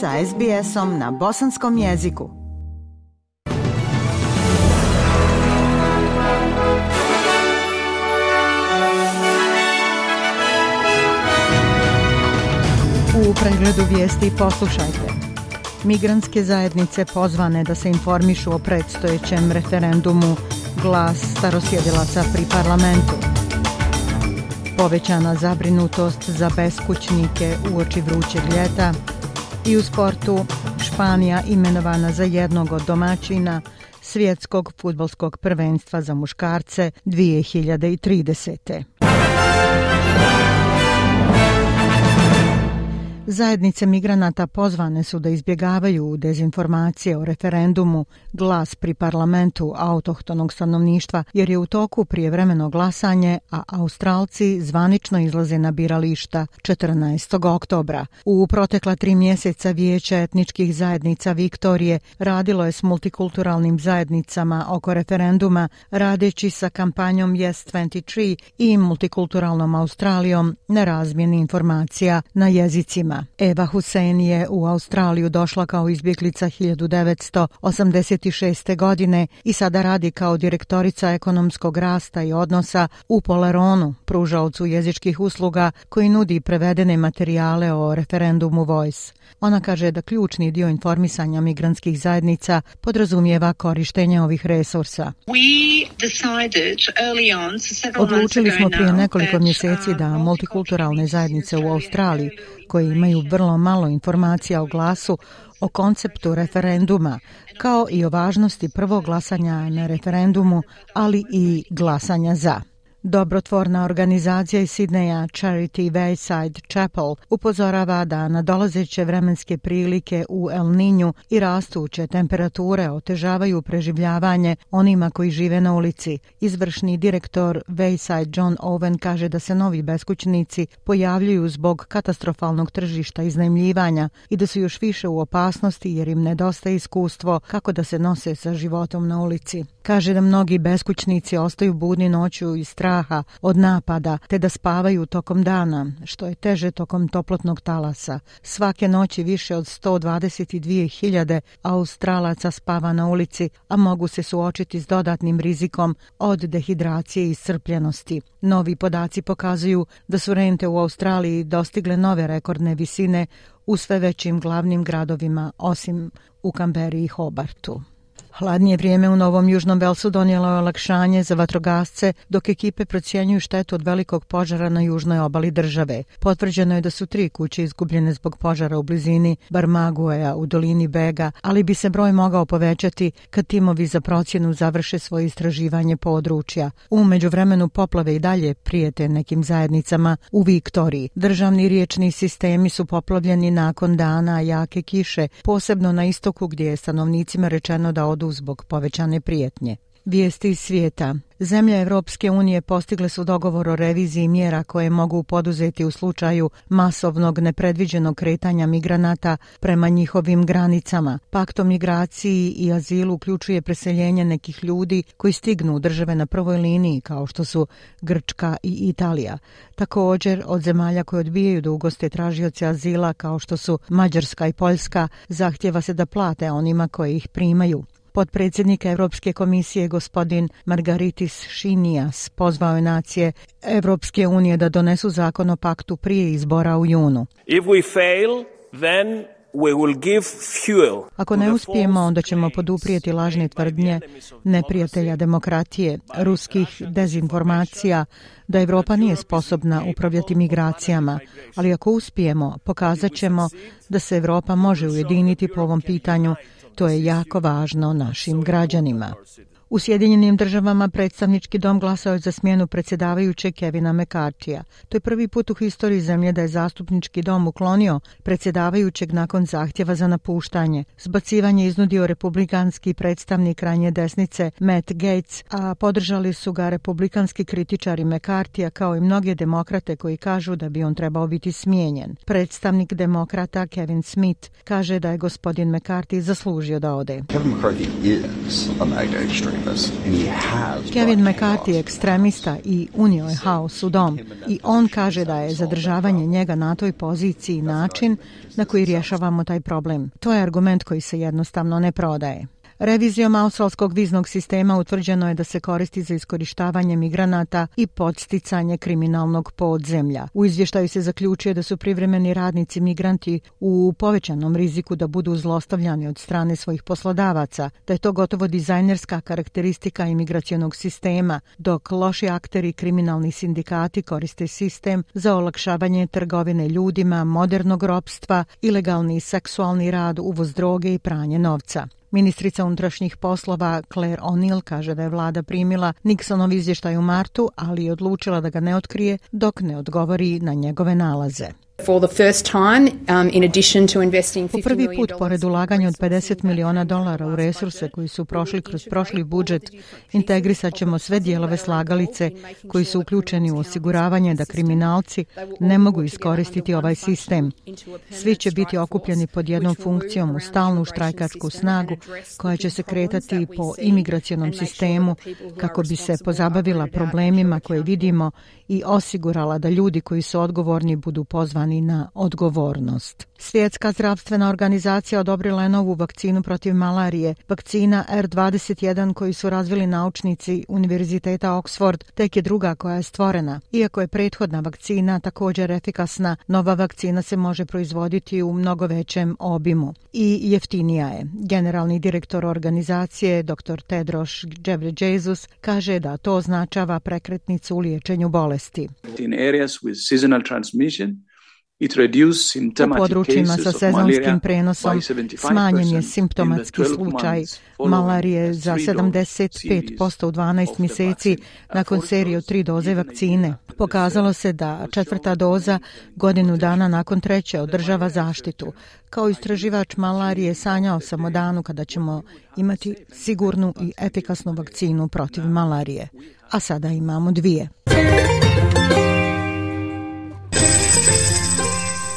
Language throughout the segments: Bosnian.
sa SBS-om na bosanskom jeziku. U pregledu vijesti poslušajte. Migranske zajednice pozvane da se informišu o predstojećem referendumu glas starosjedilaca pri parlamentu povećana zabrinutost za beskućnike u oči vrućeg ljeta i u sportu Španija imenovana za jednog od domaćina svjetskog futbolskog prvenstva za muškarce 2030. Zajednice migranata pozvane su da izbjegavaju dezinformacije o referendumu glas pri parlamentu autohtonog stanovništva jer je u toku prijevremeno glasanje, a Australci zvanično izlaze na birališta 14. oktobra. U protekla tri mjeseca Vijeće etničkih zajednica Viktorije radilo je s multikulturalnim zajednicama oko referenduma radeći sa kampanjom Yes 23 i multikulturalnom Australijom na razmjeni informacija na jezicima. Eva Hussein je u Australiju došla kao izbjeglica 1986. godine i sada radi kao direktorica ekonomskog rasta i odnosa u Poleronu, pružavcu jezičkih usluga koji nudi prevedene materijale o referendumu Voice. Ona kaže da ključni dio informisanja migranskih zajednica podrazumijeva korištenje ovih resursa. Odlučili smo prije nekoliko mjeseci da um, multikulturalne zajednice u Australiji koje imaju vrlo malo informacija o glasu o konceptu referenduma, kao i o važnosti prvog glasanja na referendumu, ali i glasanja za. Dobrotvorna organizacija iz Sidneja Charity Wayside Chapel upozorava da na dolazeće vremenske prilike u El Niño i rastuće temperature otežavaju preživljavanje onima koji žive na ulici. Izvršni direktor Wayside John Owen kaže da se novi beskućnici pojavljuju zbog katastrofalnog tržišta iznajmljivanja i da su još više u opasnosti jer im nedostaje iskustvo kako da se nose sa životom na ulici. Kaže da mnogi beskućnici ostaju budni noću i straha od napada, te da spavaju tokom dana, što je teže tokom toplotnog talasa. Svake noći više od 122.000 australaca spava na ulici, a mogu se suočiti s dodatnim rizikom od dehidracije i iscrpljenosti. Novi podaci pokazuju da su rente u Australiji dostigle nove rekordne visine u sve većim glavnim gradovima, osim u Kamberi i Hobartu. Hladnije vrijeme u Novom Južnom Velsu donijelo je olakšanje za vatrogasce, dok ekipe procjenjuju štetu od velikog požara na južnoj obali države. Potvrđeno je da su tri kuće izgubljene zbog požara u blizini Barmagueja u dolini Bega, ali bi se broj mogao povećati kad timovi za procjenu završe svoje istraživanje područja. U međuvremenu poplave i dalje prijete nekim zajednicama u Viktoriji. Državni riječni sistemi su poplavljeni nakon dana jake kiše, posebno na istoku gdje je stanovnicima rečeno da odu zbog povećane prijetnje. Vijesti iz svijeta. Zemlje Evropske unije postigle su dogovor o reviziji mjera koje mogu poduzeti u slučaju masovnog nepredviđenog kretanja migranata prema njihovim granicama. Pakt o migraciji i azilu uključuje preseljenje nekih ljudi koji stignu u države na prvoj liniji kao što su Grčka i Italija. Također od zemalja koje odbijaju da ugoste tražioce azila kao što su Mađarska i Poljska zahtjeva se da plate onima koji ih primaju. Podpredsjednik Evropske komisije gospodin Margaritis Šinijas pozvao je nacije Evropske unije da donesu zakon o paktu prije izbora u junu. If we fail, then We will give fuel Ako ne uspijemo, onda ćemo poduprijeti lažne tvrdnje neprijatelja demokratije, ruskih dezinformacija, da Evropa nije sposobna upravljati migracijama, ali ako uspijemo, pokazat ćemo da se Evropa može ujediniti po ovom pitanju To je jako važno našim građanima. U Sjedinjenim državama predstavnički dom glasao je za smjenu predsjedavajuće Kevina McCartija. To je prvi put u historiji zemlje da je zastupnički dom uklonio predsjedavajućeg nakon zahtjeva za napuštanje. Zbacivanje iznudio republikanski predstavnik krajnje desnice Matt Gates, a podržali su ga republikanski kritičari McCartija kao i mnoge demokrate koji kažu da bi on trebao biti smijenjen. Predstavnik demokrata Kevin Smith kaže da je gospodin McCarthy zaslužio da ode. Kevin McCarthy is a MAGA extreme. Kevin McCarthy je ekstremista i unio je haos u dom i on kaže da je zadržavanje njega na toj poziciji način na koji rješavamo taj problem. To je argument koji se jednostavno ne prodaje. Revizijom australskog viznog sistema utvrđeno je da se koristi za iskorištavanje migranata i podsticanje kriminalnog podzemlja. U izvještaju se zaključuje da su privremeni radnici migranti u povećanom riziku da budu zlostavljani od strane svojih poslodavaca, da je to gotovo dizajnerska karakteristika imigracijonog sistema, dok loši akteri kriminalni sindikati koriste sistem za olakšavanje trgovine ljudima, modernog ropstva, ilegalni seksualni rad, uvoz droge i pranje novca. Ministrica unutrašnjih poslova Claire O'Neill kaže da je vlada primila Nixonov izvještaj u martu, ali je odlučila da ga ne otkrije dok ne odgovori na njegove nalaze. For the first time, um, in addition to investing Po prvi put, pored ulaganja od 50 miliona dolara u resurse koji su prošli kroz prošli budžet, integrisat ćemo sve dijelove slagalice koji su uključeni u osiguravanje da kriminalci ne mogu iskoristiti ovaj sistem. Svi će biti okupljeni pod jednom funkcijom u stalnu štrajkačku snagu koja će se kretati po imigracijonom sistemu kako bi se pozabavila problemima koje vidimo i osigurala da ljudi koji su odgovorni budu pozvani na odgovornost. Svjetska zdravstvena organizacija odobrila je novu vakcinu protiv malarije. Vakcina R21 koju su razvili naučnici Univerziteta Oxford tek je druga koja je stvorena. Iako je prethodna vakcina također efikasna, nova vakcina se može proizvoditi u mnogo većem obimu i jeftinija je. Generalni direktor organizacije dr. Tedros Ghebreyesus kaže da to označava prekretnicu u liječenju bolesti. In areas with seasonal transmission, U područjima sa sezonskim prenosom smanjen je simptomatski slučaj malarije za 75% u 12 mjeseci nakon serije od tri doze vakcine. Pokazalo se da četvrta doza godinu dana nakon treće održava zaštitu. Kao istraživač malarije sanjao sam o danu kada ćemo imati sigurnu i efikasnu vakcinu protiv malarije. A sada imamo dvije.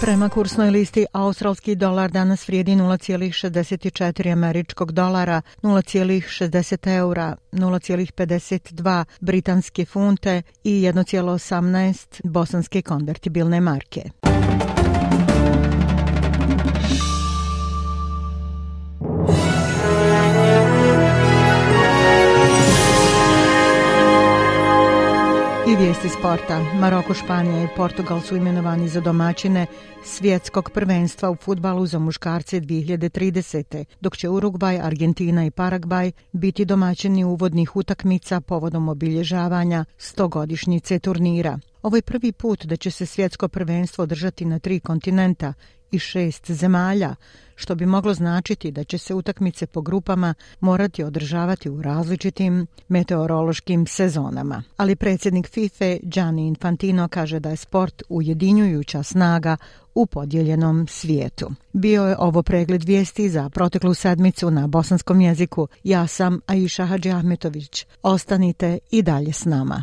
Prema kursnoj listi, australski dolar danas vrijedi 0,64 američkog dolara, 0,60 eura, 0,52 britanske funte i 1,18 bosanske konvertibilne marke. Vijesti sporta. Maroko, Španija i Portugal su imenovani za domaćine svjetskog prvenstva u futbalu za muškarce 2030. dok će Urugvaj, Argentina i Paragvaj biti domaćini uvodnih utakmica povodom obilježavanja 100-godišnjice turnira. Ovo je prvi put da će se svjetsko prvenstvo održati na tri kontinenta i šest zemalja, što bi moglo značiti da će se utakmice po grupama morati održavati u različitim meteorološkim sezonama. Ali predsjednik FIFA Gianni Infantino kaže da je sport ujedinjujuća snaga u podijeljenom svijetu. Bio je ovo pregled vijesti za proteklu sedmicu na bosanskom jeziku. Ja sam Aisha Hadži Ahmetović. Ostanite i dalje s nama.